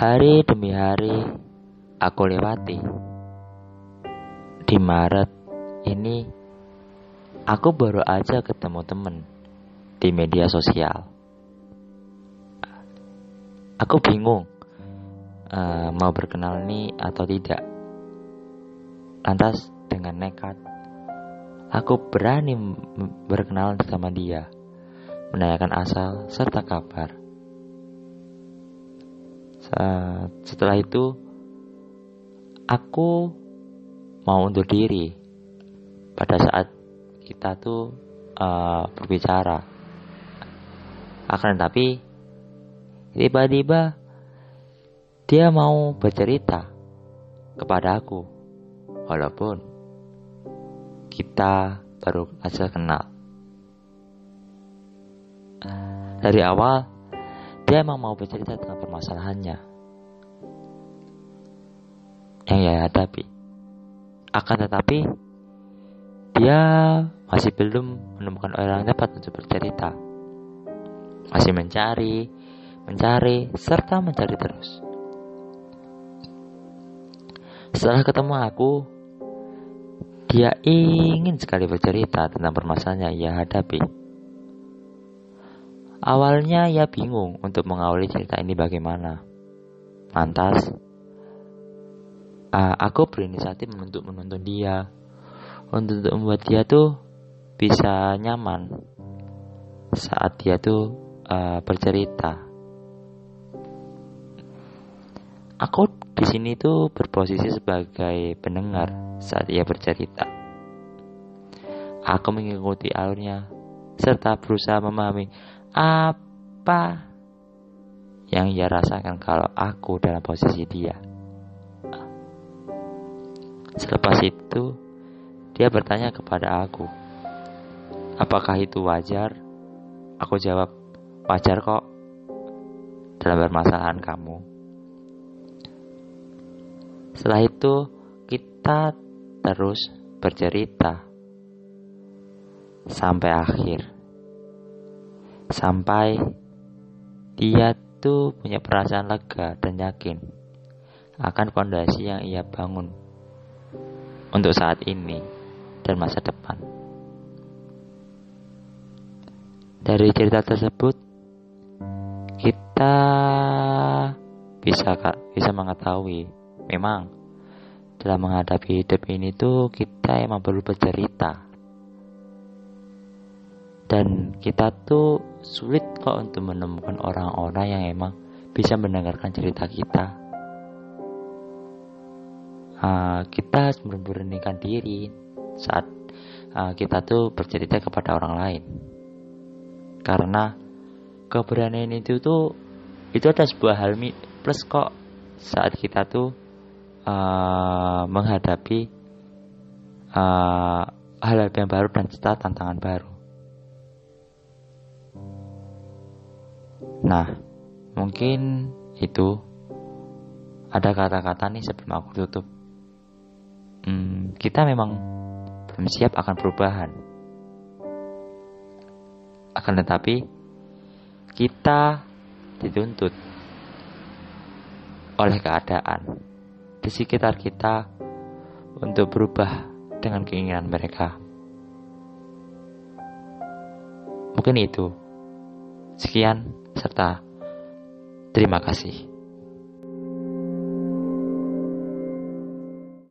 Hari demi hari aku lewati. Di Maret ini aku baru aja ketemu temen di media sosial. Aku bingung uh, mau berkenal nih atau tidak. Lantas dengan nekat, aku berani berkenalan sama dia, menanyakan asal serta kabar. Setelah itu, aku mau undur diri pada saat kita tuh uh, berbicara. Akan tetapi, tiba-tiba dia mau bercerita kepada aku, walaupun kita baru saja kenal. Dari awal, dia emang mau bercerita tentang permasalahannya yang ia hadapi. Akan tetapi, dia masih belum menemukan orang yang tepat untuk bercerita. Masih mencari, mencari, serta mencari terus. Setelah ketemu aku, dia ingin sekali bercerita tentang permasalahan yang ia hadapi. Awalnya ia bingung untuk mengawali cerita ini bagaimana. Lantas, uh, aku berinisiatif untuk menuntun dia, untuk membuat dia tuh bisa nyaman saat dia tuh uh, bercerita. Aku di sini tuh berposisi sebagai pendengar saat ia bercerita. Aku mengikuti alurnya serta berusaha memahami apa yang ia rasakan kalau aku dalam posisi dia. Selepas itu, dia bertanya kepada aku, apakah itu wajar? Aku jawab, wajar kok dalam permasalahan kamu. Setelah itu, kita terus bercerita sampai akhir sampai dia tuh punya perasaan lega dan yakin akan fondasi yang ia bangun untuk saat ini dan masa depan. Dari cerita tersebut kita bisa bisa mengetahui memang dalam menghadapi hidup ini tuh kita emang perlu bercerita dan kita tuh sulit kok untuk menemukan orang-orang yang emang bisa mendengarkan cerita kita. Uh, kita harus memberanikan diri saat uh, kita tuh bercerita kepada orang lain. Karena keberanian itu tuh itu ada sebuah hal plus kok saat kita tuh uh, menghadapi uh, hal-hal yang baru dan tantangan baru Nah, mungkin itu ada kata-kata nih sebelum aku tutup. Hmm, kita memang belum siap akan perubahan. Akan tetapi, kita dituntut oleh keadaan di sekitar kita untuk berubah dengan keinginan mereka. Mungkin itu. Sekian serta terima kasih.